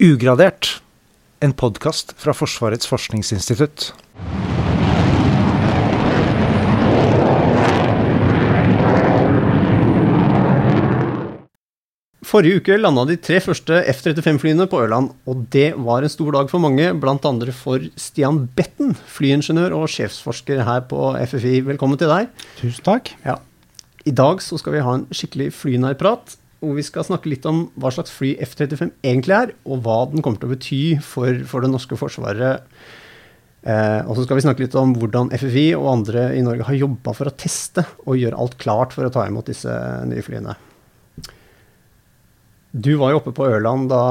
Ugradert, en podkast fra Forsvarets forskningsinstitutt. Forrige uke landa de tre første F-35-flyene på Ørland, og det var en stor dag for mange, bl.a. for Stian Betten, flyingeniør og sjefsforsker her på FFI. Velkommen til deg. Tusen takk. Ja. I dag så skal vi ha en skikkelig flynærprat hvor vi skal snakke litt om hva slags fly F-35 egentlig er, og hva den kommer til å bety for, for det norske forsvaret. Eh, og så skal vi snakke litt om hvordan FFI og andre i Norge har jobba for å teste og gjøre alt klart for å ta imot disse nye flyene. Du var jo oppe på Ørland da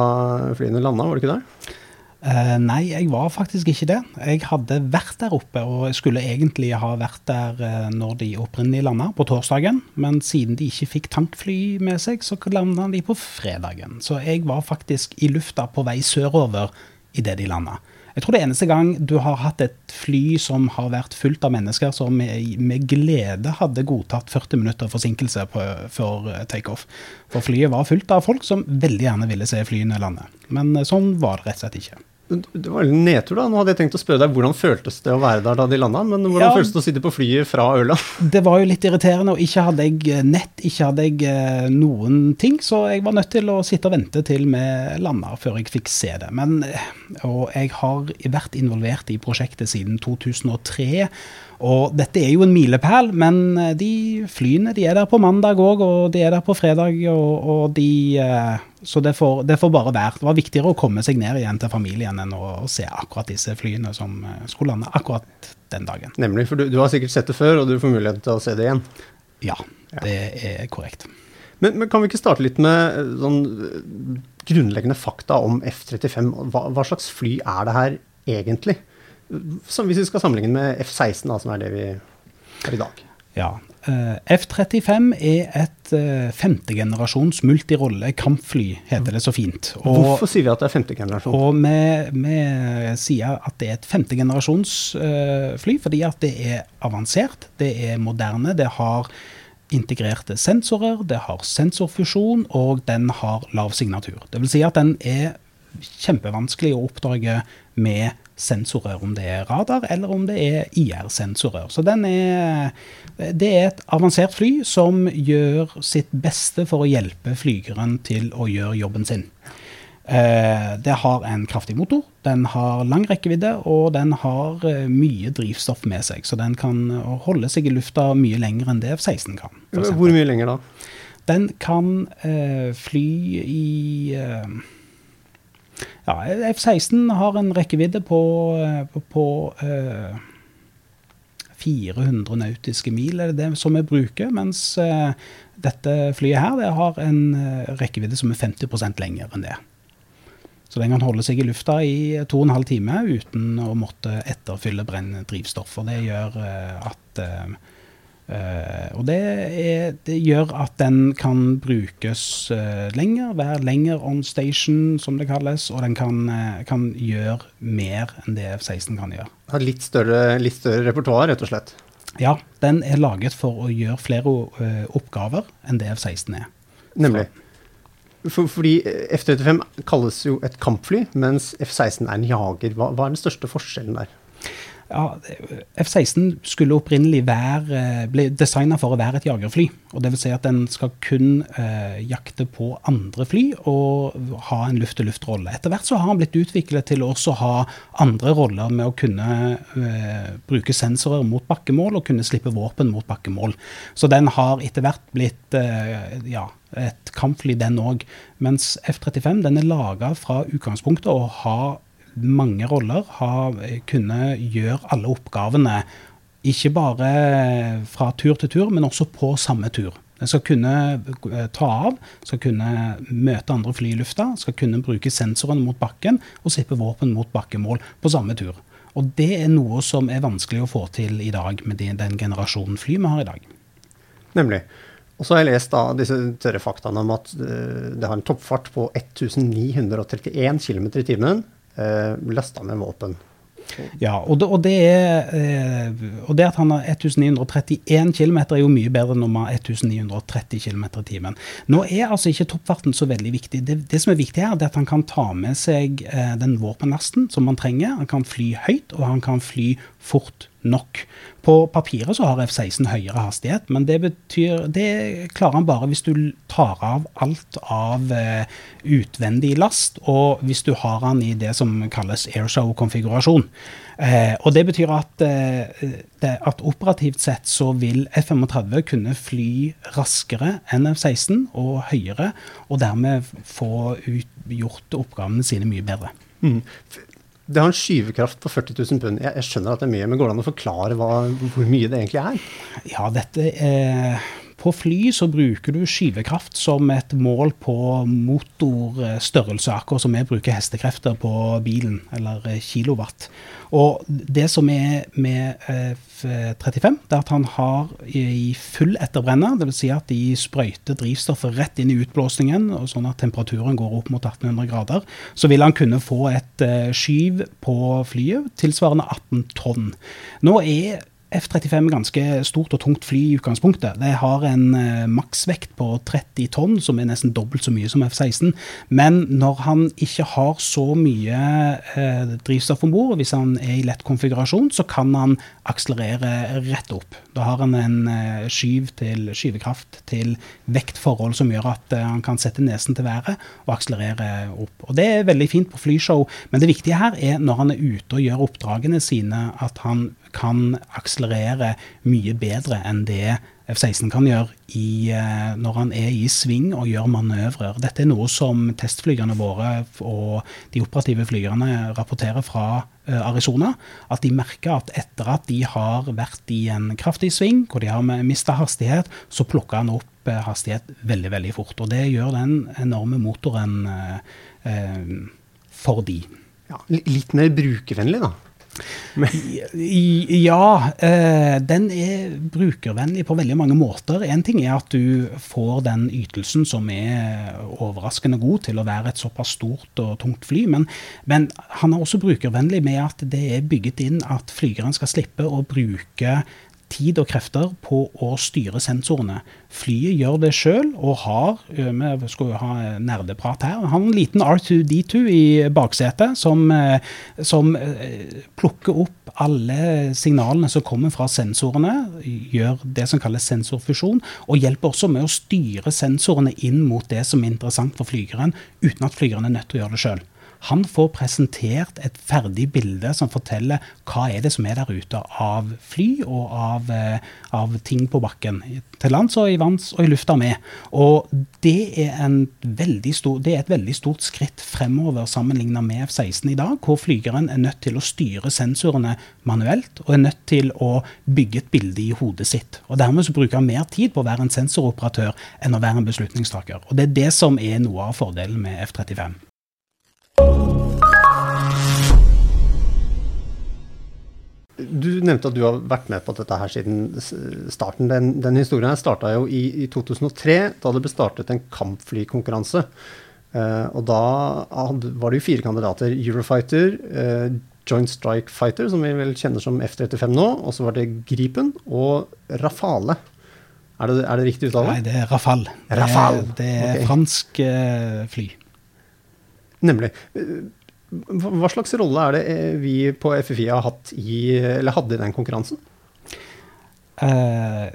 flyene landa, var du ikke det? Uh, nei, jeg var faktisk ikke det. Jeg hadde vært der oppe, og skulle egentlig ha vært der uh, når de opprinnelig landa, på torsdagen. Men siden de ikke fikk tankfly med seg, så landa de på fredagen. Så jeg var faktisk i lufta på vei sørover idet de landa. Jeg tror det eneste gang du har hatt et fly som har vært fullt av mennesker som med, med glede hadde godtatt 40 minutter forsinkelse på, for eh, takeoff. For flyet var fullt av folk som veldig gjerne ville se flyene lande. Men sånn var det rett og slett ikke. Det var en nedtur, da. Nå hadde jeg tenkt å spørre deg hvordan føltes det å være der da de landa, men hvordan ja, føltes det å sitte på flyet fra Ørland? Det var jo litt irriterende, og ikke hadde jeg eh, nett, ikke hadde jeg eh, noen ting, så jeg var nødt til å sitte og vente til vi landa før jeg fikk se det. Men, eh, og jeg har vært involvert i prosjektet siden 2003. Og dette er jo en milepæl, men de flyene de er der på mandag òg, og de er der på fredag, og, og de så det får, det får, bare være. Det var viktigere å komme seg ned igjen til familien enn å se akkurat disse flyene som eh, skulle lande akkurat den dagen. Nemlig, for du, du har sikkert sett det før, og du får mulighet til å se det igjen. Ja, det er korrekt. Men, men, kan vi ikke starte litt med eh, sånn eh, grunnleggende fakta om F-35? Hva, hva, slags fly er det her egentlig? Som hvis vi skal sammenligne med F-16, som er det vi har i dag. Ja, Eh, F-35 er et uh, femtegenerasjons multirolle kampfly, heter det så fint. Og, Hvorfor sier vi at det er femtegenerasjon? Og vi, vi, sier at det er et femtegenerasjons uh, fly fordi at det er avansert, det er moderne, det har integrerte sensorer, det har sensorfusjon, og den har lav signatur. Det vil si at den er kjempevanskelig å oppdage med sensorer, om det er radar eller om det er IR-sensorer. Så er, det er et avansert fly som gjør sitt beste for å hjelpe flygeren til å gjøre jobben sin. Eh, det har en kraftig motor, den har lang rekkevidde og den har eh, mye drivstoff med seg. Så den kan holde seg i lufta mye lenger enn det F-16 kan. Hvor mye lenger da? Den kan eh, fly i ja, F-16 har en rekkevidde på, eh, på, på uh, eh, 400 nautiske mil, er det det som vi bruker. Mens eh, dette flyet her det har en rekkevidde som er 50% lenger enn det. Så den kan holde seg i lufta i to og en halv time uten å måtte etterfylle brennende drivstoff. Og det gjør at Uh, og det, er, det, gjør at den kan brukes uh, lenger, være lenger on station, som det kalles. Og den kan, uh, kan gjøre mer enn det F-16 kan gjøre. Har litt større, litt større repertoar, rett og slett? Ja, den er laget for å gjøre flere oppgaver enn det F-16 er. Nemlig. For, fordi F-35 kalles jo et kampfly, mens F-16 er en jager. Hva, hva er den største forskjellen der? Ja, F-16 skulle opprinnelig være, bli designa for å være et jagerfly. og Dvs. Si at den skal kun eh, jakte på andre fly og ha en luft-til-luft-rolle. Etter hvert så har den blitt utviklet til å ha andre roller med å kunne eh, bruke sensorer mot bakkemål og kunne slippe våpen mot bakkemål. Så den har etter hvert blitt eh, ja, et kampfly, den òg. Mens F-35 den er laga fra utgangspunktet å ha mange roller, har kunnet gjøre alle oppgavene. Ikke bare fra tur til tur, men også på samme tur. Den skal kunne eh, ta av, skal kunne møte andre fly i lufta, skal kunne bruke sensoren mot bakken og slippe våpen mot bakkemål på samme tur. Og det er noe som er vanskelig å få til i dag med den generasjonen fly vi har i dag. Nemlig. Og så har jeg lest da disse tørre faktaene om at eh, det har en toppfart på 1931 km i timen eh, lasta med våpen. Ja, og det, og det, er, eh, og det at han har 1931 km er jo mye bedre enn man har 1930 km i timen. Nå er altså ikke toppfarten så veldig viktig. Det, det som er viktig her, er at han kan ta med seg eh, den våpenlasten som han trenger. Han kan fly høyt, og han kan fly fort nok. På papiret så har F-16 høyere hastighet, men det betyr Det klarer han bare hvis du tar av alt av eh, utvendig last, og hvis du har han i det som kalles airshow-konfigurasjon. Eh, og det betyr at, eh, det, at operativt sett så vil F-35 kunne fly raskere enn F-16 og høyere, og dermed få ut, gjort oppgavene sine mye bedre. Mm. Det har en skyvekraft på 40 000 pund. Jeg, jeg, skjønner at det er mye, men går det an å forklare hva, hvor mye det egentlig er? Ja, dette er på fly så bruker du skyvekraft som et mål på motorstørrelse, akkurat som vi bruker hestekrefter på bilen, eller kilowatt. Og det som er med F-35, det er at han har i full etterbrenner, dvs. Si at de sprøyter drivstoffet rett inn i utblåsningen, sånn at temperaturen går opp mot 1800 grader. Så vil han kunne få et eh, skyv på flyet tilsvarende 18 tonn. Nå er F-35 er ganske stort og tungt fly i utgangspunktet. Det har en eh, maksvekt på 30 tonn, som er nesten dobbelt så mye som F-16. Men når han ikke har så mye eh, drivstoff om bord, hvis han er i lett konfigurasjon, så kan han akselerere rett opp. Da har han en eh, skyv til skyvekraft til vektforhold som gjør at eh, han kan sette nesen til været og akselerere opp. Og Det er veldig fint på flyshow, men det viktige her er når han er ute og gjør oppdragene sine, at han kan akselerere mye bedre enn det F-16 kan gjøre i, eh, når han er i sving og gjør manøvrer. Dette er noe som testflygerne våre og de operative flygerne rapporterer fra eh, Arizona. At de merker at etter at de har vært i en kraftig sving, hvor de har mista hastighet, så plukker han opp eh, hastighet veldig, veldig fort. Og det gjør den enorme motoren eh, for de. Ja, litt mer brukervennlig, da? Ja, eh, den er brukervennlig på veldig mange måter. Én ting er at du får den ytelsen som er overraskende god til å være et såpass stort og tungt fly, men, men han er også brukervennlig med at det er bygget inn at flygeren skal slippe å bruke tid og krefter på å styre sensorene. Flyet gjør det sjøl, og har Vi skal jo ha nerdeprat her. Har en liten R2D2 i baksetet som, som plukker opp alle signalene som kommer fra sensorene, gjør det som kalles sensorfusjon, og hjelper også med å styre sensorene inn mot det som er interessant for flygeren, uten at flygeren er nødt til å gjøre det sjøl. Han får presentert et ferdig bilde som forteller hva er det som er der ute av fly og av, eh, av ting på bakken. Til lands og i vanns og i lufta med. Og det er, stor, det er, et veldig stort skritt fremover sammenlignet med F-16 i dag, hvor flygeren er nødt til å styre sensorene manuelt og er nødt til å bygge et bilde i hodet sitt. Og Dermed så bruker han mer tid på å være en sensoroperatør enn å være en beslutningstaker. Og Det er det som er noe av fordelen med F-35. Du nevnte at du har vært med på dette her siden starten. Den, den historien starta jo i, i, 2003, da det ble startet en kampflykonkurranse. Uh, og da hadde, var det jo fire kandidater. Eurofighter, uh, Joint Strike Fighter, som vi vel kjenner som F-35 nå. Og så var det Gripen og Rafale. Er det, er det riktig uttale? Nei, det er Rafale. Rafale. Det, det er okay. fransk uh, fly. Nemlig. Hva slags rolle er det eh, vi på FFI har hatt i, eller hadde i den konkurransen? Uh,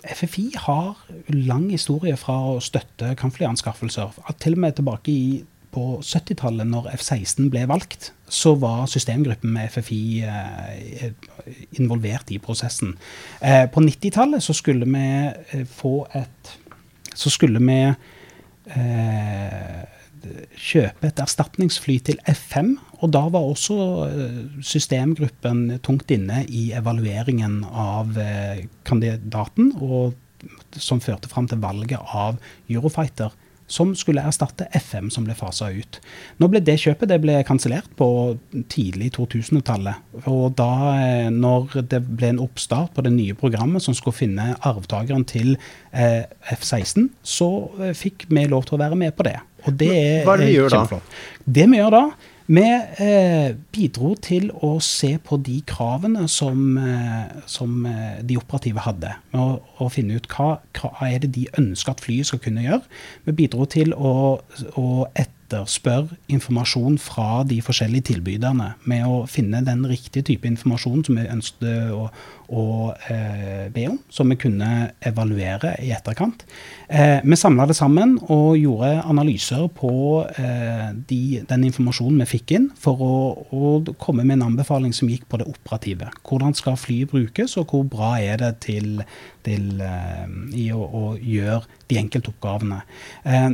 eh, FFI har lang historie fra å støtte kampflyanskaffelser. Til og med tilbake i, på 70-tallet, når F-16 ble valgt, så var systemgruppen med FFI uh, eh, involvert i prosessen. Uh, på 90-tallet så skulle vi få et Så skulle vi kjøpe et erstatningsfly til F5. Og da var også eh, systemgruppen tungt inne i evalueringen av eh, kandidaten, og som førte fram til valget av Eurofighter som skulle erstatte FM, som ble fasa ut. Nå ble det kjøpet det ble kansellert på tidlig 2000-tallet. Og da eh, når det ble en oppstart på det nye programmet som skulle finne arvtakeren til eh, F-16, så fikk vi lov til å være med på det. Og det Hva er det vi gjør da? Det vi gjør da, Vi eh, bidro til å se på de kravene som, eh, som eh, de operative hadde. Med å, å finne ut hva, hva, er det de ønsker at flyet skal kunne gjøre. Vi bidro til å, å etterspørre informasjon fra de forskjellige tilbyderne. Med å finne den riktige type informasjon som vi ønsket å, å eh, be om, som vi kunne evaluere i etterkant. Eh, vi samla det sammen og gjorde analyser på eh, de, den informasjonen vi fikk inn, for å, å, komme med en anbefaling som gikk på det operative. Hvordan skal flyet brukes, og hvor bra er det til, til eh, i å, å, gjøre de enkelte oppgavene. Eh,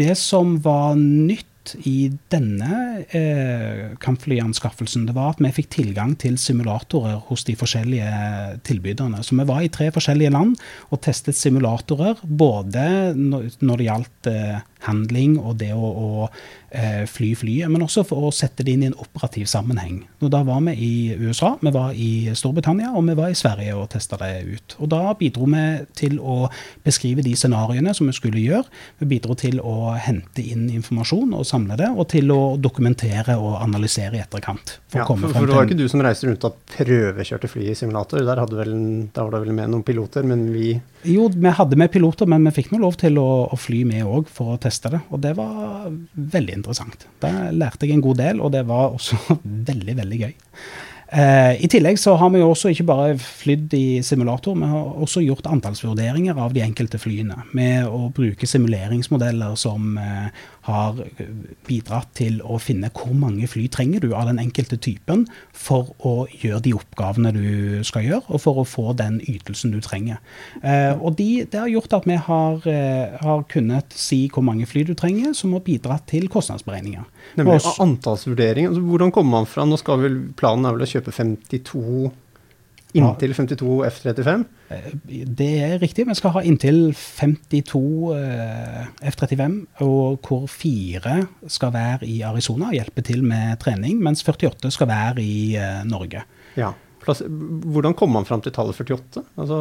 det som var nytt i denne eh, kampflyanskaffelsen, det var at vi fikk tilgang til simulatorer hos de forskjellige tilbyderne. Så vi var i tre forskjellige land og testet simulatorer, både når det gjaldt eh, handling og det å, å eh, fly flyet, men også for å sette det inn i en operativ sammenheng. Og da var vi i USA, vi var i Storbritannia og vi var i Sverige og testa det ut. Og Da bidro vi til å beskrive de scenarioene som vi skulle gjøre. Vi bidro til å hente inn informasjon og samle det, og til å dokumentere og analysere i etterkant. For, ja, for, for det var ikke du som reiste rundt og prøvekjørte fly i simulator? Der, vel, der var det vel med noen piloter, men vi Jo, vi hadde med piloter, men vi fikk nå lov til å, å fly med òg for å teste det. Og det var veldig interessant. Der lærte jeg en god del, og det var også veldig, veldig gøy. Eh, I tillegg så har vi jo også ikke bare flydd i simulator, vi har også gjort antallsvurderinger av de enkelte flyene. Med å bruke simuleringsmodeller som eh, har bidratt til å finne hvor mange fly trenger du av den enkelte typen for å gjøre de oppgavene du skal gjøre, og for å få den ytelsen du trenger. Eh, og de, Det har gjort at vi har, eh, har, kunnet si hvor mange fly du trenger, som har bidratt til kostnadsberegninger. Nemlig antallsvurdering. Altså, hvordan kommer man fra Nå skal vel planen er vel å kjøpe 52 Inntil 52 F-35? Det er riktig. Vi skal ha inntil 52 eh, F-35, og hvor fire skal være i Arizona og hjelpe til med trening, mens 48 skal være i eh, Norge. Ja. Hvordan kommer man fram til tallet 48? Altså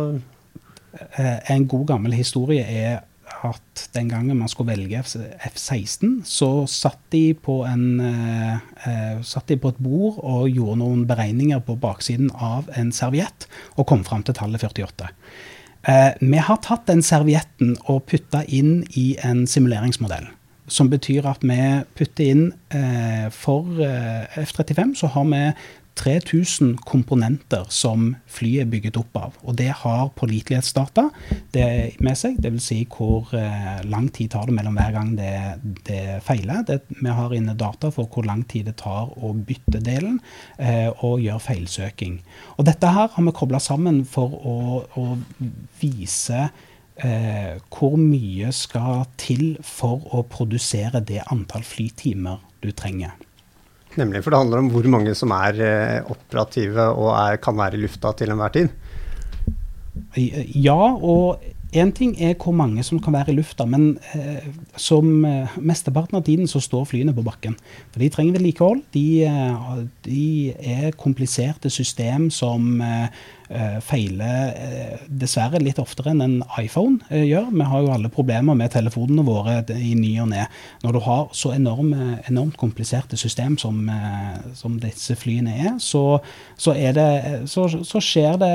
eh, en god gammel historie er at den gangen man skulle velge F-16, så satt de, en, eh, eh, satt de, på et bord og gjorde noen beregninger på baksiden av en serviett, og kom fram til tallet 48. Eh, vi har tatt den servietten og putta inn i en simuleringsmodell. Som betyr at vi putter inn eh, For eh, F-35 så har vi 3000 komponenter som flyet er bygget opp av. Og det har pålitelighetsdata med seg, dvs. Si hvor eh, lang tid tar det mellom hver gang det, det feiler. Det, vi har inne data for hvor lang tid det tar å bytte delen eh, og gjøre feilsøking. Og dette her har vi kobla sammen for å, å vise eh, hvor mye skal til for å produsere det antall flytimer du trenger. Nemlig, for det handler om hvor mange som er eh, operative og er, kan være i lufta til enhver tid. Ja, og én ting er hvor mange som kan være i lufta, men eh, som eh, mesteparten av tiden så står flyene på bakken. For de trenger vedlikehold. De, eh, de er kompliserte system som eh, feiler uh, dessverre litt oftere enn en iPhone uh, gjør. Vi har jo alle problemer med telefonene våre i ny og ne. Når du har så enorme, enormt kompliserte system som, som disse flyene er, så, så, er det, så, så skjer det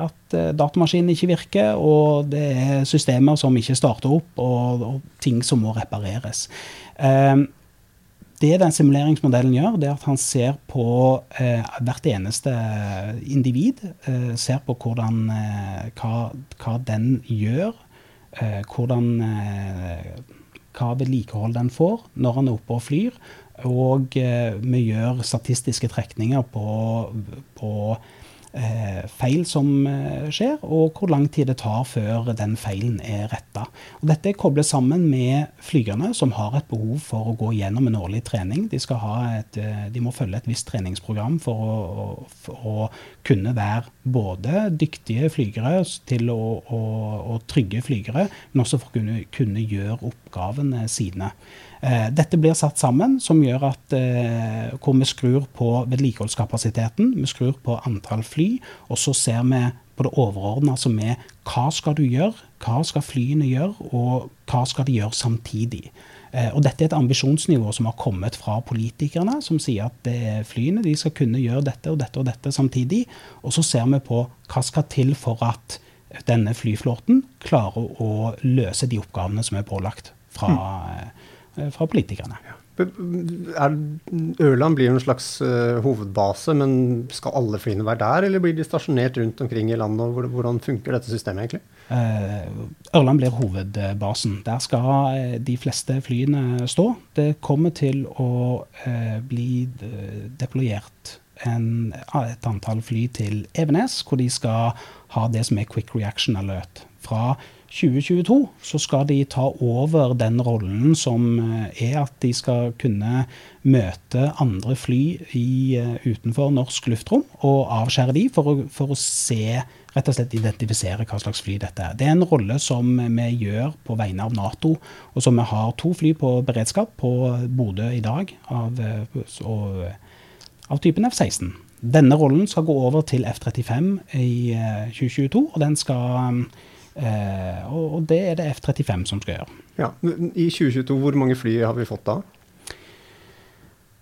at datamaskinen ikke virker, og det er systemer som ikke starter opp, og, og ting som må repareres. Uh, det den simuleringsmodellen gjør, det er at han ser på eh, hvert eneste individ. Eh, ser på hvordan, eh, hva, hva, den gjør. Eh, hvordan, eh, hva vedlikehold den får når han er oppe og flyr. Og eh, vi gjør statistiske trekninger på, på feil som eh, skjer, og hvor lang tid det tar før den feilen er retta. Dette er koblet sammen med flygerne, som har et behov for å gå gjennom en årlig trening. De, et, eh, de må følge et visst treningsprogram for å, for å, kunne være både dyktige flygere til å, å, å trygge flygere, men også for å kunne, kunne gjøre oppgavene sine. Eh, dette blir satt sammen, som gjør at eh, hvor vi skrur på vedlikeholdskapasiteten, vi skrur på antall fly, og så ser vi på det overordna som er hva skal du gjøre, hva skal flyene gjøre, og hva skal de gjøre samtidig. Eh, og dette er et ambisjonsnivå som har kommet fra politikerne, som sier at er flyene de skal kunne gjøre dette og dette og dette samtidig. Og så ser vi på hva skal til for at denne flyflåten klarer å løse de oppgavene som er pålagt fra, mm. fra politikerne. Ja. Ørland blir jo en slags uh, hovedbase, men skal alle flyene være der, eller blir de stasjonert rundt omkring i landet? og Hvordan funker dette systemet egentlig? Uh, Ørland blir hovedbasen. Der skal uh, de fleste flyene stå. Det kommer til å bli deployert en, et antall fly til Evenes, hvor de skal ha det som er quick reaction alert. Fra 2022 så skal de ta over den rollen som eh, er at de skal kunne møte andre fly i, eh, utenfor norsk luftrom og avskjære de for å, for å se rett og slett identifisere hva slags fly dette er. Det er en rolle som vi gjør på vegne av Nato, og som vi har to fly på beredskap på Bodø i dag av, eh, og, av typen F-16. Denne rollen skal gå over til F-35 i 2022, og den skal og, og, det er det F-35 som skal gjøre. Ja, I 2022, hvor mange fly har vi fått da?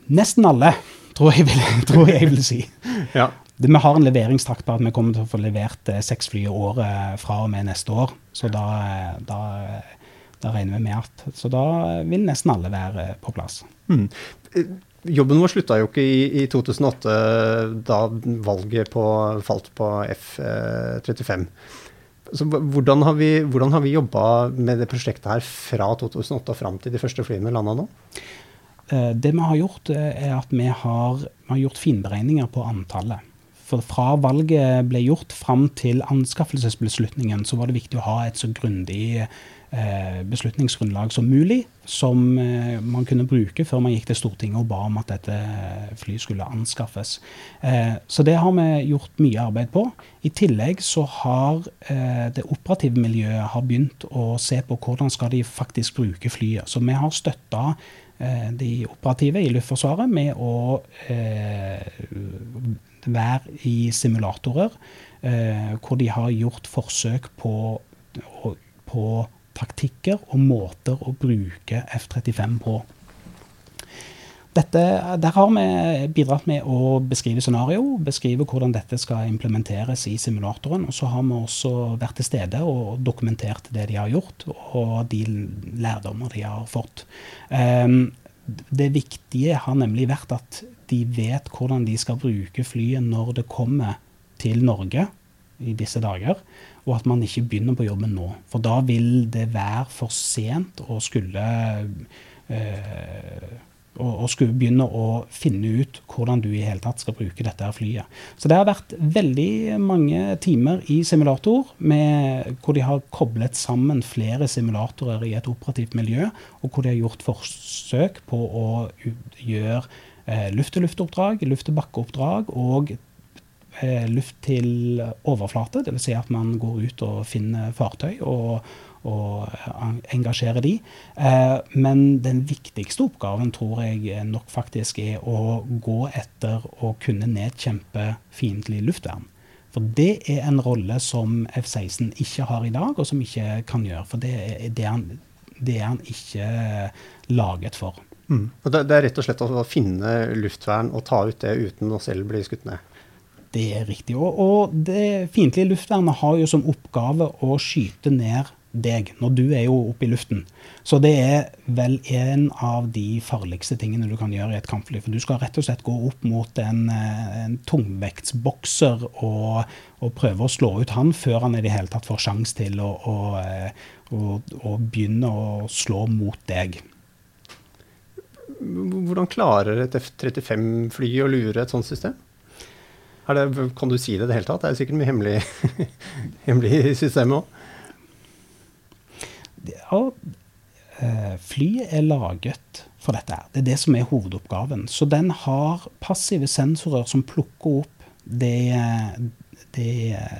Nesten alle, tror jeg vil, tror jeg vil si. ja. Vi har en leveringstakt på at vi kommer til å få levert eh, seks fly i året fra og med neste år. Så da, da, da, regner vi med at Så da vil nesten alle være på plass. Mm. Jobben vår slutta jo ikke i, i, 2008, da valget på, falt på F-35. Så hvordan har vi, hvordan vi jobba med det prosjektet her fra 2008 og fram til de første flyene landa nå? Eh, det vi har gjort, eh, er at vi har, vi har gjort finberegninger på antallet. For fra valget ble gjort fram til anskaffelsesbeslutningen, så var det viktig å ha et så grundig beslutningsgrunnlag som mulig, som eh, man kunne bruke før man gikk til Stortinget og ba om at dette flyet skulle anskaffes. Eh, så det har vi gjort mye arbeid på. I tillegg så har eh, det operative miljøet har begynt å se på hvordan skal de faktisk bruke flyet. Så vi har støtta eh, de operative i Luftforsvaret med å være i simulatorer eh, hvor de har gjort forsøk på, på taktikker og måter å bruke F-35 på. Dette, der har vi bidratt med å beskrive scenario, beskrive hvordan dette skal implementeres i simulatoren. Og så har vi også vært til stede og dokumentert det de har gjort, og de lærdommer de har fått. Um, det viktige har nemlig vært at de vet hvordan de skal bruke flyet når det kommer til Norge i disse dager, og at man ikke begynner på jobben nå. For da vil det være for sent å skulle øh, å skulle begynne å finne ut hvordan du i hele tatt skal bruke dette flyet. Så det har vært veldig mange timer i simulator med, hvor de har koblet sammen flere simulatorer i et operativt miljø, og hvor de har gjort forsøk på å gjøre eh, luft-til-luft-oppdrag, luft-til-bakke-oppdrag og luft til overflate. Dvs. Si at man går ut og finner fartøy og, og engasjerer de. Eh, men den viktigste oppgaven tror jeg nok faktisk er å gå etter å kunne nedkjempe fiendtlig luftvern. For det er en rolle som F-16 ikke har i dag, og som ikke kan gjøre. For det er, det han, det er han ikke laget for. Mm. Det, det, er rett og slett å finne luftvern og ta ut det uten å selv bli skutt ned? Det er riktig. Og, og det fiendtlige luftvernet har jo som oppgave å skyte ned deg når du er jo oppe i luften. Så det er vel en av de farligste tingene du kan gjøre i et kampfly. For du skal rett og slett gå opp mot en, en tungvektsbokser og, og, prøve å slå ut han før han i det hele tatt får sjanse til å, å, å, å begynne å slå mot deg hvordan klarer et F-35-fly å lure et sånt system? Det, kan du si det i det hele tatt? Det er sikkert mye hemmelig, hemmelig i systemet òg. Ja, eh, flyet er laget for dette. Det er det som er hovedoppgaven. Så den har passive sensorer som plukker opp de, de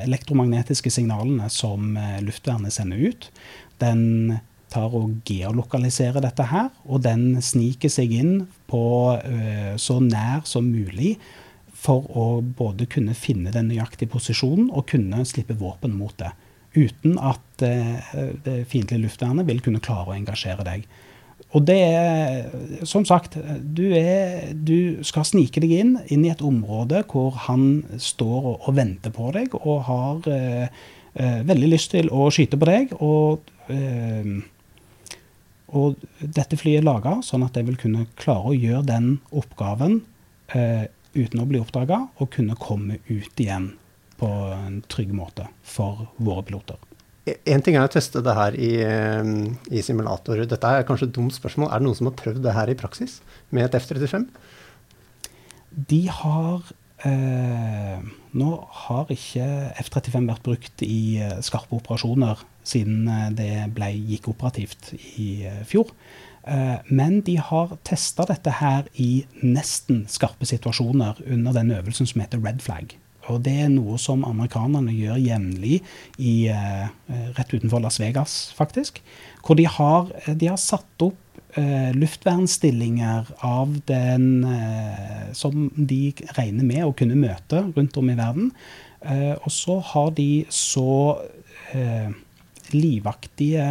elektromagnetiske signalene som eh, luftvernet sender ut. Den tar og geolokaliserer dette her, og den sniker seg inn på uh, så nær som mulig for å både kunne finne den nøyaktige posisjonen og kunne slippe våpen mot det. Uten at eh, det fiendtlige luftvernet vil kunne klare å engasjere deg. og det er som sagt du, er, du, skal snike deg inn, inn i et område hvor han står og, og venter på deg og har eh, eh, veldig lyst til å skyte på deg. Og, eh, og dette flyet er laga sånn at det vil kunne klare å gjøre den oppgaven eh, uten å bli oppdaga, og kunne komme ut igjen på en trygg måte for våre piloter. En ting er å teste det her i, i simulatorer. Dette er kanskje et dumt spørsmål. Er det noen som har prøvd det her i praksis med et F-35? De har eh, Nå har ikke F-35 vært brukt i eh, skarpe operasjoner siden eh, det ble, gikk operativt i eh, fjor. Eh, men de har testa dette her i nesten skarpe situasjoner under den øvelsen som heter Red Flag. Og det er noe som amerikanerne gjør jevnlig eh, rett utenfor Las Vegas, faktisk. Hvor de har, de har satt opp luftvernstillinger av den eh, som de regner med å kunne møte rundt om i verden. Eh, og så har de så eh, livaktige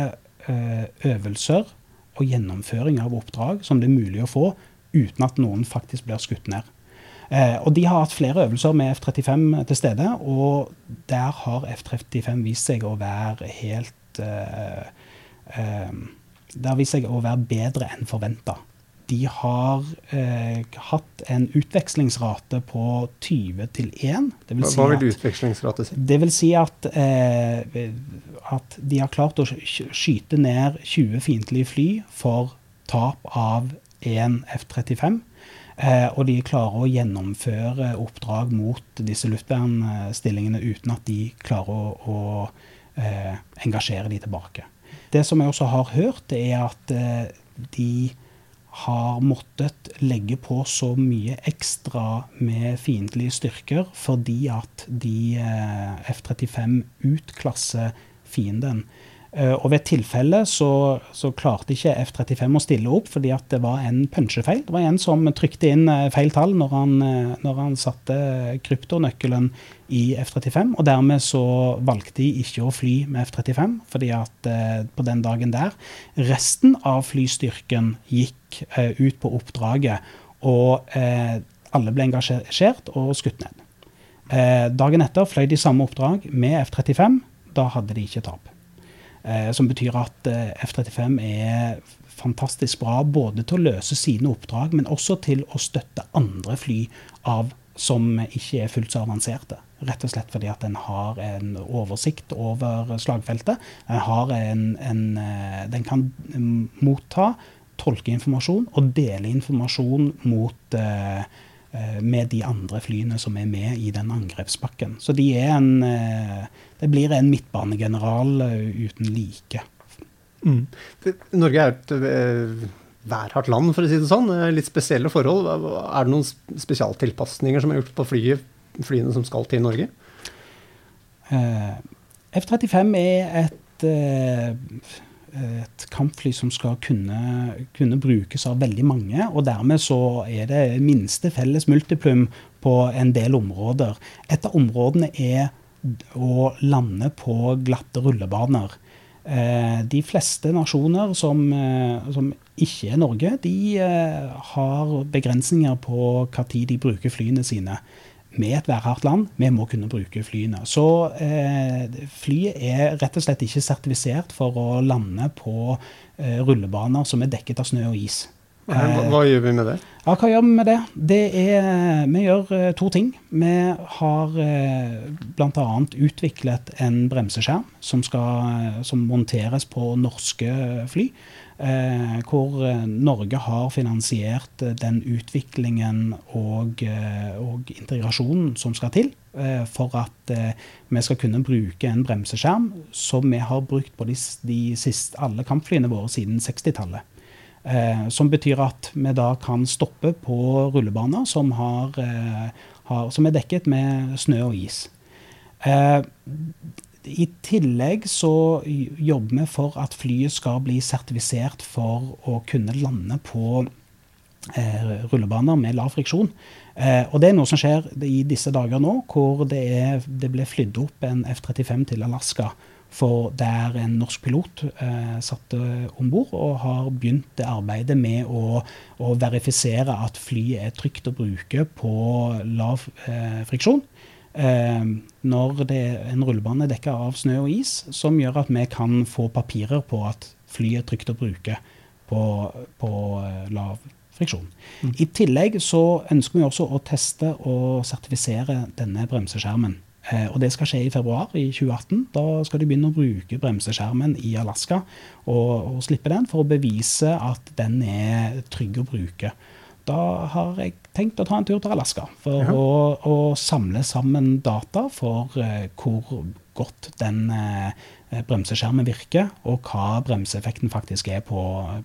eh, øvelser og gjennomføring av oppdrag som det er mulig å få uten at noen faktisk blir skutt ned. Eh, og De har hatt flere øvelser med F-35 til stede, og der har F-35 vist seg å være helt eh, eh, Det har vist seg å være bedre enn forventa. De har eh, hatt en utvekslingsrate på 20 til 1. Vil si Hva vil utvekslingsrate si? Det vil si at, eh, at de har klart å skyte ned 20 fiendtlige fly for tap av én F-35. Eh, og de klarer å gjennomføre oppdrag mot disse luftvernstillingene uten at de klarer å, å eh, engasjere de tilbake. Det som jeg også har hørt, er at eh, de har måttet legge på så mye ekstra med fiendtlige styrker fordi at de eh, F-35 utklasser fienden. Eh, og ved et tilfelle så, så, klarte ikke F-35 å stille opp fordi at det var en punchefeil. Det var en som trykte inn eh, feil tall når han, eh, når han satte kryptonøkkelen i F-35. Og dermed så valgte de ikke å fly med F-35, fordi at på den dagen der Resten av flystyrken gikk ut på oppdraget, og alle ble engasjert og skutt ned. dagen etter fløy de samme oppdrag med F-35. Da hadde de ikke tap. Eh, som betyr at eh, F-35 er fantastisk bra både til å løse sine oppdrag, men også til å støtte andre fly av som ikke er fullt så avanserte. Rett og slett fordi at den har en oversikt over slagfeltet. Den, en, en, eh, den kan motta, tolke informasjon og dele informasjon mot eh, Eh, med de andre flyene som er med i den angrepspakken. Så de er en eh, Det blir en midtbanegeneral eh, uten like. Mm. Norge er et værhardt land, for å si det sånn. Litt spesielle forhold. Er det noen spesialtilpasninger som er gjort på flyet, flyene som skal til Norge? F-35 er et et kampfly som skal kunne, kunne, brukes av veldig mange. Og dermed så er det minste felles multiplum på en del områder. Et av områdene er å lande på glatte rullebaner. Eh, de fleste nasjoner som, eh, som ikke er Norge, de eh, har begrensninger på når de bruker flyene sine med et værhardt land, vi må kunne bruke flyene. Så eh, flyet er rett og slett ikke sertifisert for å lande på eh, rullebaner som er dekket av snø og is. Hva, hva, gjør vi med det? Ja, hva gjør Vi med det? det er, vi gjør uh, to ting. Vi har uh, bl.a. utviklet en bremseskjerm som, skal, som monteres på norske fly. Eh, hvor eh, Norge har finansiert eh, den utviklingen og, og integrasjonen som skal til for at vi skal kunne bruke en bremseskjerm som vi har brukt på de, de siste, alle kampflyene våre siden 60-tallet. Eh, som betyr at vi da kan stoppe på rullebaner som, har, eh, har, som er dekket med snø og is. Eh, i tillegg så jobber vi for at flyet skal bli sertifisert for å kunne lande på rullebaner med lav friksjon. Og det er noe som skjer i disse dager nå, hvor det, er, det ble flydd opp en F-35 til Alaska. For der en norsk pilot eh, satt om bord og har begynt det arbeidet med å, å, verifisere at flyet er trygt å bruke på lav eh, friksjon. Eh, når det er en rullebane dekka av snø og is, som gjør at vi kan få papirer på at flyet er trygt å bruke på, på eh, lav friksjon. Mm. I tillegg så ønsker vi også å teste og sertifisere denne bremseskjermen. Eh, og det skal skje i februar i 2018. Da skal de begynne å bruke bremseskjermen i Alaska og, og slippe den for å bevise at den er trygg å bruke. Da har jeg tenkt å ta en tur til Alaska for ja. å, å, samle sammen data for uh, hvor godt den uh, bremseskjermen virker, og hva bremseeffekten faktisk er på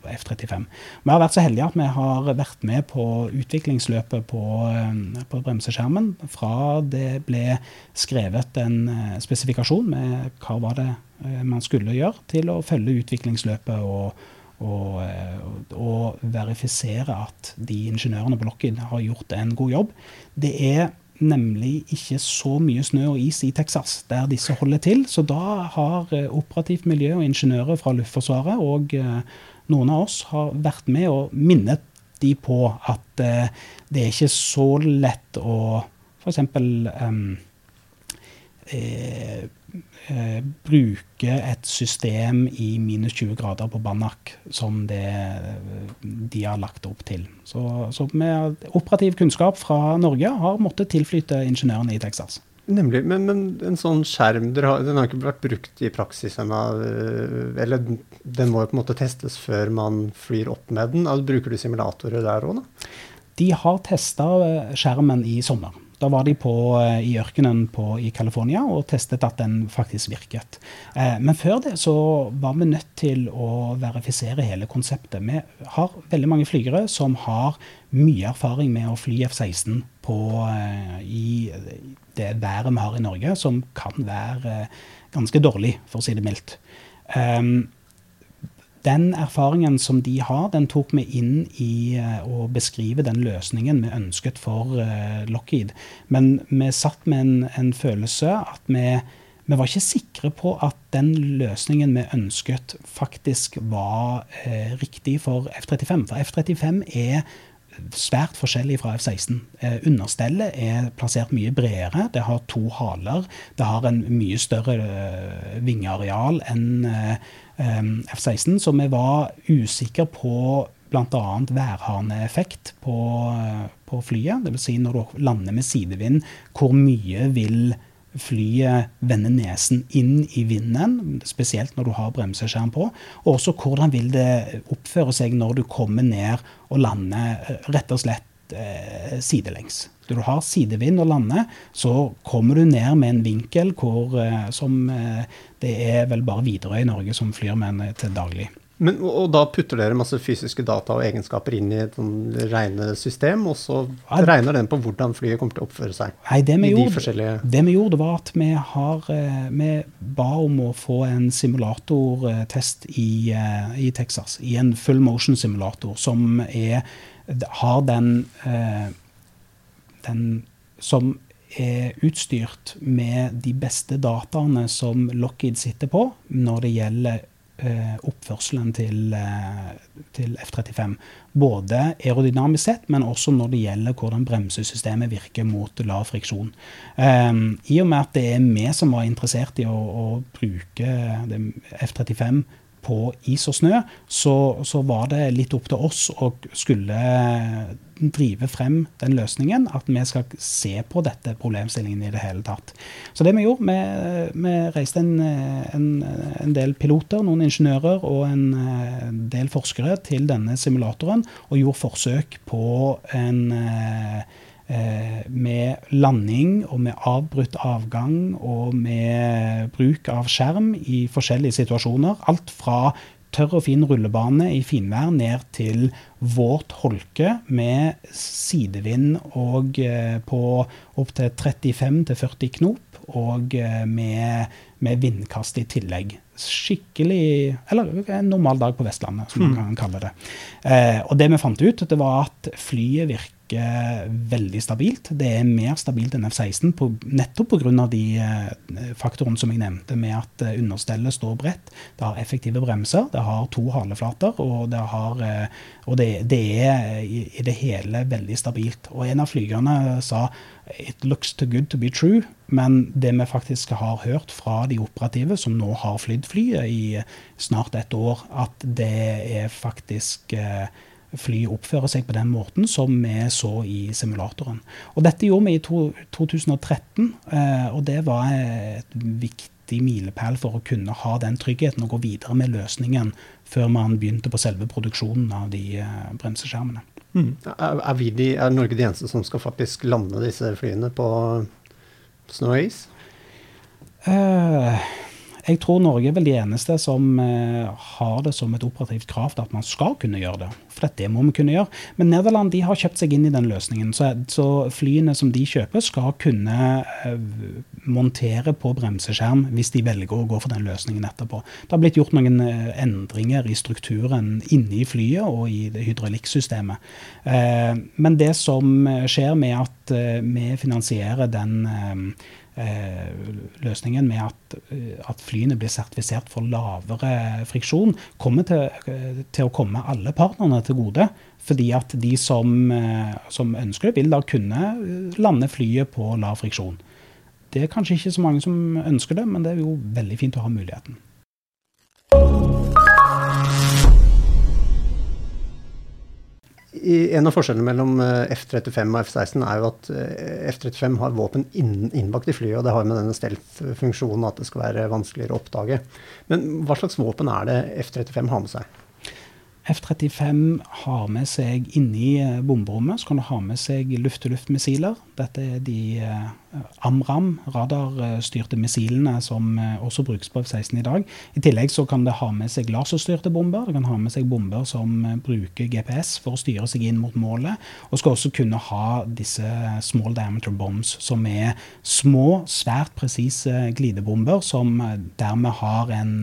F-35. Vi har vært så heldige at vi har vært med på utviklingsløpet på, uh, på bremseskjermen. Fra det ble skrevet en spesifikasjon med hva var det man skulle gjøre, til å følge utviklingsløpet og og, og, verifisere at de ingeniørene på Lockheed har gjort en god jobb. Det er nemlig ikke så mye snø og is i Texas der disse holder til. Så da har eh, operativt miljø og ingeniører fra Luftforsvaret og eh, noen av oss har vært med og minnet de på at eh, det er ikke så lett å f.eks. Um, eh, eh, bruke et system i minus 20 grader på Banak som det de har lagt opp til. Så, så med operativ kunnskap fra Norge har måttet tilflyte ingeniørene i Texas. Nemlig. Men, men, en sånn skjerm har, den har ikke vært brukt i praksis ennå? Eh, eller den må jo på en måte testes før man flyr opp med den? Altså, bruker du simulatorer der òg, da? De har testa skjermen i sommer. Da var de på, eh, i ørkenen på, i California og testet at den faktisk virket. Eh, men før det så var vi nødt til å verifisere hele konseptet. Vi har veldig mange flygere som har mye erfaring med å fly F-16 eh, i det været vi har i Norge, som kan være ganske dårlig, for å si det mildt. Um, den erfaringen som de har, den tok vi inn i uh, å beskrive den løsningen vi ønsket for uh, Lockheed. Men vi satt med en, en følelse at vi, vi, var ikke sikre på at den løsningen vi ønsket, faktisk var eh, riktig for F-35. For F-35 er svært forskjellig fra F-16. Eh, understellet er plassert mye bredere. Det har to haler. Det har en mye større eh, vingeareal enn eh, F-16, så vi var usikre på bl.a. værhaneeffekt på, på flyet. Dvs. Si når du lander med sidevind, hvor mye vil flyet vende nesen inn i vinden, spesielt når du har bremseskjerm på. Og også hvordan vil det oppføre seg når du kommer ned og lander rett og slett eh, sidelengs. Når du har sidevind og lander, så kommer du ned med en vinkel hvor, eh, som eh, det er vel bare Widerøe i Norge som flyr med til daglig. Men, og da putter dere masse fysiske data og egenskaper inn i et rene system, og så ja, regner den på hvordan flyet kommer til å oppføre seg? Nei, det vi, gjorde, det vi gjorde, var at vi, har, eh, vi ba om å få en simulatortest i, eh, i, Texas. I en full motion simulator som er, har den, eh, den som er utstyrt med de beste dataene som Lockheed sitter på når det gjelder Eh, oppførselen til, eh, til F-35. Både aerodynamisk sett, men også når det gjelder hvordan bremsesystemet virker mot lav friksjon. Um, I og med at det er vi som var interessert i å, å bruke F-35 på is og snø, så, så, var det litt opp til oss å skulle drive frem den løsningen. At vi skal se på dette problemstillingen i det hele tatt. Så det vi gjorde, vi, vi reiste en, en, en, del piloter, noen ingeniører og en, del forskere til denne simulatoren og gjorde forsøk på en Eh, med landing og med avbrutt avgang og med bruk av skjerm i forskjellige situasjoner. Alt fra tørr og fin rullebane i finvær ned til våt holke med sidevind og eh, på opptil 35-40 knop, og eh, med, med, vindkast i tillegg. Skikkelig Eller en normal dag på Vestlandet, som man hmm. kan kalle det. og det vi fant ut, det var at flyet virker veldig stabilt. Det er mer stabilt enn F-16 på, nettopp pga. de eh, faktorene som jeg nevnte, med at eh, understellet står bredt. Det har effektive bremser, det har to haleflater, og det, har, eh, og det, det er i, det hele veldig stabilt. Og en av flygerne sa It looks too good to be true. Men det vi faktisk har hørt fra de operative, som nå har flydd flyet i snart et år, at det er faktisk eh, flyet oppfører seg på den måten som vi så i simulatoren. Og dette gjorde vi i to, 2013, eh, og det var et viktig milepæl for å kunne ha den tryggheten og gå videre med løsningen før man begynte på selve produksjonen av de eh, bremseskjermene. Mm. Er, er, de, er, Norge de eneste som skal faktisk lande disse flyene på snø og is? Uh, jeg tror Norge er vel de eneste som eh, har det som et operativt krav at man skal kunne gjøre det. For det må vi kunne gjøre. Men Nederland de har kjøpt seg inn i den løsningen. Så, flyene som de kjøper, skal kunne eh, montere på bremseskjerm hvis de velger å gå for den løsningen etterpå. Det har blitt gjort noen eh, endringer i strukturen inne i flyet og i hydraulikksystemet. Men det som skjer med at vi finansierer den løsningen med at, eh, at, flyene blir sertifisert for lavere friksjon, kommer til, eh, til, å komme alle partnerne til gode. Fordi at de som, som, ønsker det, vil da kunne lande flyet på lav friksjon. Det er kanskje ikke så mange som ønsker det, men det er jo veldig fint å ha muligheten. En av forskjellene mellom eh, F-35 og F-16 er jo at eh, F-35 har våpen innbakt i flyet, og det har med denne stealth-funksjonen at det skal være vanskeligere å oppdage. Men hva slags våpen er det F-35 har med seg? F-35 har med seg inni eh, bomberommet så kan du ha med seg luft-til-luft-missiler. Dette er de eh, AMRAM, radarstyrte missilene, som eh, også brukes på F-16 i dag. I tillegg så kan det ha med seg laserstyrte bomber. Det kan ha med seg bomber som bruker GPS for å styre seg inn mot målet. Og skal også kunne ha disse small diameter bombs, som er små, svært presise glidebomber, som dermed har en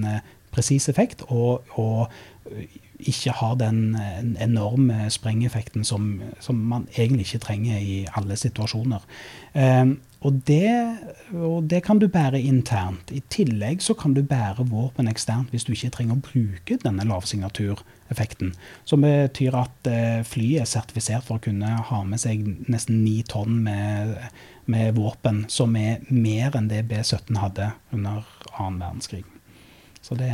presis effekt. og, og ikke har den enorme sprengeffekten som, som, man egentlig ikke trenger i alle situasjoner. Eh, og, det, og, det, kan du bære internt. I tillegg så kan du bære våpen eksternt hvis du ikke trenger å bruke denne lavsignatureffekten. Som betyr at eh, flyet er sertifisert for å kunne ha med seg nesten ni tonn med, med våpen, som er mer enn det B-17 hadde under annen verdenskrig. Det,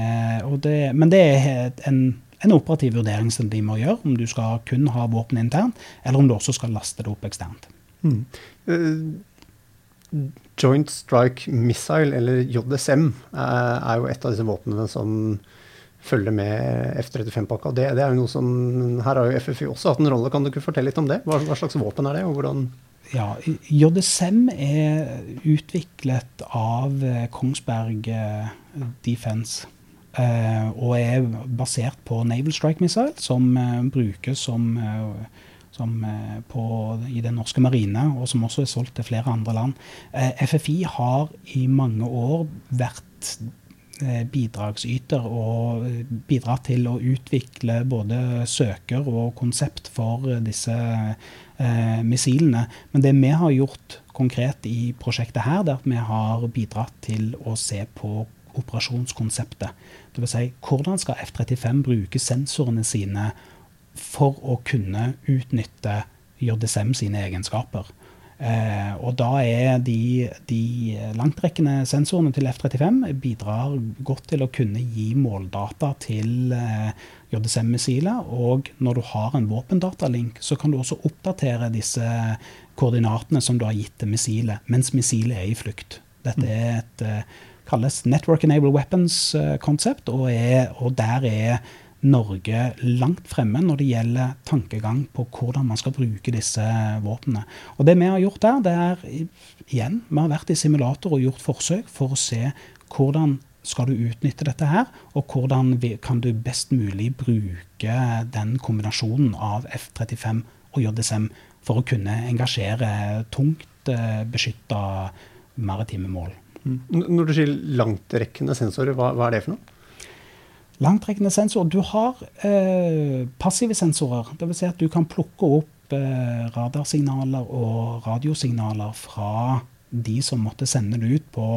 det, men det er en en operativ vurdering som de må gjøre, om du skal kun ha våpen internt, eller om du også skal laste det opp eksternt. Mm. Uh, Joint Strike Missile, eller JSM, er, er jo et av disse våpnene som følger med F-35-pakka. Det, det, er jo noe som, Her har jo FFI også hatt en rolle. Kan du ikke fortelle litt om det? Hva, hva slags våpen er det, og hvordan ja, JSM er utviklet av eh, Kongsberg eh, Defence. Uh, og er basert på Naval Strike Missile, som uh, brukes som, uh, som på, i den norske marine, og som også er solgt til flere andre land. FFI har i mange år vært bidragsyter og bidratt til å utvikle både søker og konsept for disse missilene. Men det vi har gjort konkret i prosjektet her, det er at vi har bidratt til å se på operasjonskonseptet. Dvs. Si, hvordan skal F-35 bruke sensorene sine for å kunne utnytte JSM sine egenskaper. Eh, og da er de, de langtrekkende sensorene til F-35 bidrar godt til å kunne gi måldata til eh, JSM-missilet. Og når du har en våpendatalink, så kan du også oppdatere disse koordinatene som du har gitt til missilet, mens missilet er i flukt. Dette er et eh, kalles Network Enable Weapons-konsept, og, og, der er Norge langt fremme når det gjelder tankegang på hvordan man skal bruke disse våpnene. Og Det vi har gjort der, det er igjen, vi har vært i simulator og gjort forsøk for å se hvordan skal du utnytte dette her, og hvordan kan du best mulig bruke den kombinasjonen av F-35 og JSM for å kunne engasjere tungt eh, beskytta maritime mål. Når du sier langtrekkende sensorer, hva, hva er det for noe? Langtrekkende sensorer Du har eh, passive sensorer. Dvs. Si at du kan plukke opp eh, radarsignaler og radiosignaler fra de som måtte sende det ut på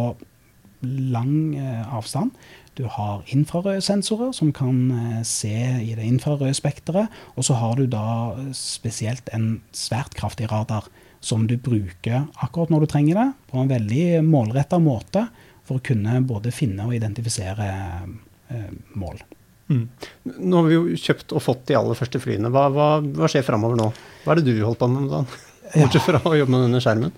lang eh, avstand. Du har infrarøde sensorer som kan eh, se i det infrarøde spekteret. Og så har du da spesielt en svært kraftig radar som du bruker akkurat når du trenger det, på en veldig målretta måte for å kunne både finne og identifisere eh, mål. Mm. Nå har vi jo kjøpt og fått de aller første flyene. Hva, hva, hva skjer framover nå? Hva er det du holdt på med? Dan? Bortsett fra å jobbe med denne skjermen.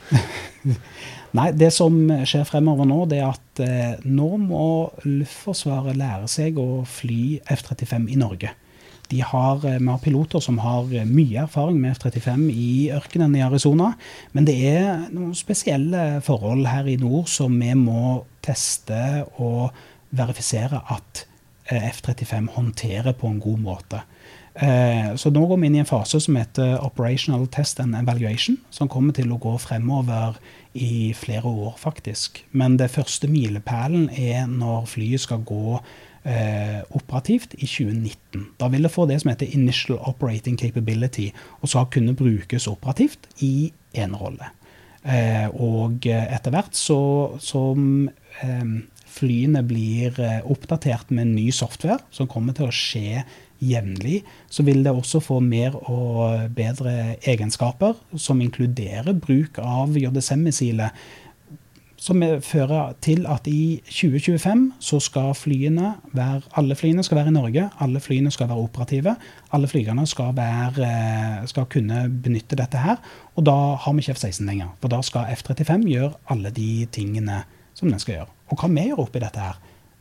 Nei, det som skjer fremover nå, det er at eh, nå må Luftforsvaret lære seg å fly F-35 i Norge. Har, eh, vi har piloter som har eh, mye erfaring med F-35 i ørkenen i Arizona. Men det er noen spesielle forhold her i nord som vi må teste og verifisere at eh, F-35 håndterer på en god måte. Så nå går vi inn i en fase som heter Operational Test and Evaluation, som kommer til å gå fremover i flere år, faktisk. Men det første milepælen er når flyet skal gå eh, operativt i 2019. Da vil det få det som heter Initial Operating Capability, og så kunne brukes operativt i enerolle. Eh, og etter hvert så, som eh, flyene blir eh, oppdatert med ny software, som kommer til å skje jevnlig, så vil det også få mer og bedre egenskaper, som inkluderer bruk av JSM-missilet. Som fører til at i 2025 så skal flyene være, alle flyene skal være i Norge, alle flyene skal være operative. Alle flygerne skal, være, skal kunne benytte dette her. Og da har vi ikke F-16 lenger. For da skal F-35 gjøre alle de tingene som den skal gjøre. Og hva vi gjør oppi dette her,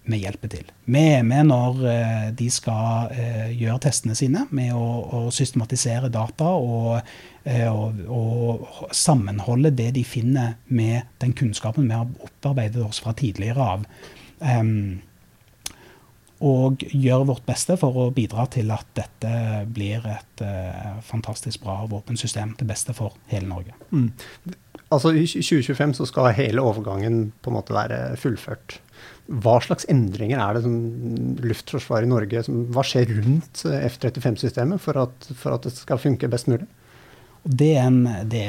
vi hjelper til. Vi er med når eh, de skal eh, gjøre testene sine, med å, å systematisere data og, eh, og, og, sammenholde det de finner med den kunnskapen vi har opparbeidet oss fra tidligere av. Um, og gjøre vårt beste for å bidra til at dette blir et uh, fantastisk bra våpensystem til beste for hele Norge. Mm. Altså I 2025 så skal hele overgangen på en måte være fullført. Hva slags endringer er det som Luftforsvaret i Norge som, Hva skjer rundt F-35-systemet for, for, at det skal funke best mulig? Det er, en, det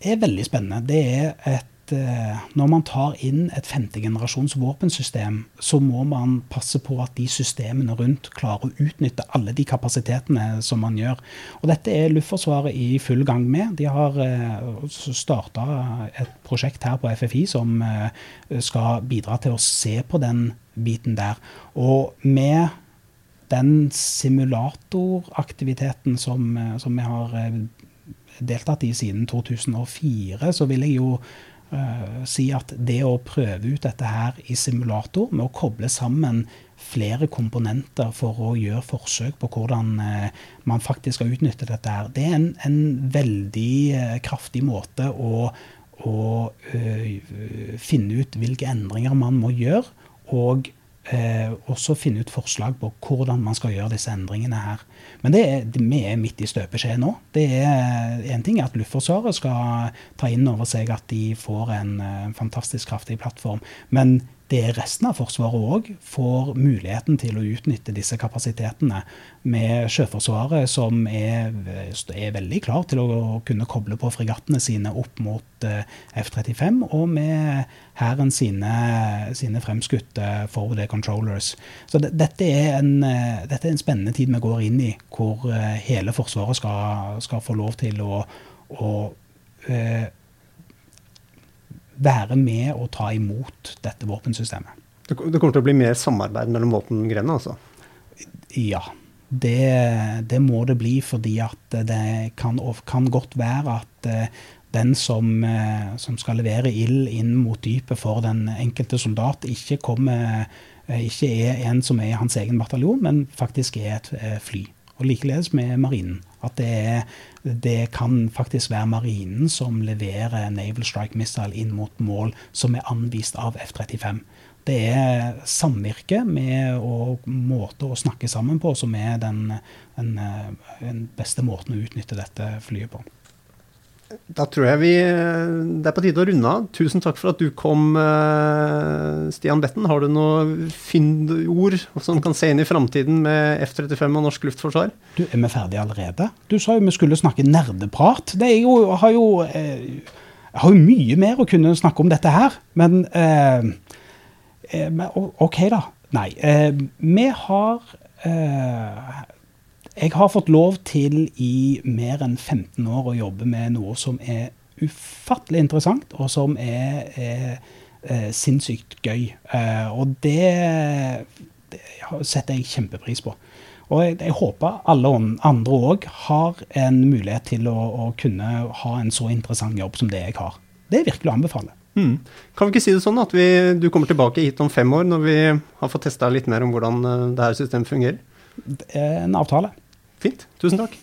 er veldig spennende. Det er et Eh, når man tar inn et femtegenerasjons våpensystem, så må man passe på at de systemene rundt klarer å utnytte alle de kapasitetene som man gjør. Og dette er Luftforsvaret i full gang med. De har eh, starta et prosjekt her på FFI som eh, skal bidra til å se på den biten der. Og med den simulatoraktiviteten som, som vi har deltatt i siden 2004, så vil jeg jo uh, si at det å prøve ut dette her i simulator, med å koble sammen flere komponenter for å gjøre forsøk på hvordan uh, man faktisk skal utnytte dette her, det er en, en veldig uh, kraftig måte å, å finne ut hvilke endringer man må gjøre, og også finne ut forslag på hvordan man skal gjøre disse endringene her. Men det er, vi er midt i støpeskjeen nå. Det er En ting er at Luftforsvaret skal ta inn over seg at de får en en fantastisk kraftig plattform. Men det er resten av Forsvaret òg får muligheten til å utnytte disse kapasitetene. Med Sjøforsvaret som er, er, veldig klar til å kunne koble på fregattene sine opp mot uh, F-35, og med Hæren sine, sine fremskutte forward controllers. Så det, dette, er en, uh, dette, er en, spennende tid vi går inn i, hvor uh, hele Forsvaret skal, skal, få lov til å, å være med og ta imot dette våpensystemet. Det kommer til å bli mer samarbeid mellom våpengrenene, altså? Ja. Det, det, må det bli, fordi at det kan, kan godt være at eh, den som, eh, som, skal levere ild inn mot dypet for den enkelte soldat, ikke, kommer, eh, ikke er en som er i hans egen bataljon, men faktisk er et fly. Og likeledes med marinen. At det, er, det, kan faktisk være marinen som leverer Naval Strike Missile inn mot mål som er anvist av F-35. Det er samvirke med og måte å snakke sammen på som er den, den, den, beste måten å utnytte dette flyet på. Da tror jeg vi Det er på tide å runde av. Tusen takk for at du kom, eh, Stian Betten. Har du noen fyndord som kan se inn i framtiden med F-35 og norsk luftforsvar? Du, Er vi ferdige allerede? Du sa jo vi skulle snakke nerdeprat. Det jo, har jo eh, Jeg har jo mye mer å kunne snakke om dette her, men eh, eh, OK, da. Nei. Eh, vi har eh, jeg har fått lov til i mer enn 15 år å jobbe med noe som er ufattelig interessant, og som er, er, er sinnssykt gøy. Uh, og det, det, setter jeg kjempepris på. Og jeg, jeg håper alle andre òg har en mulighet til å, å, kunne ha en så interessant jobb som det jeg har. Det er virkelig å anbefale. Mm. Kan vi ikke si det sånn at vi, du kommer tilbake hit om fem år, når vi har fått testa litt mer om hvordan eh, det her systemet fungerer? En avtale. Fint. Tusen takk.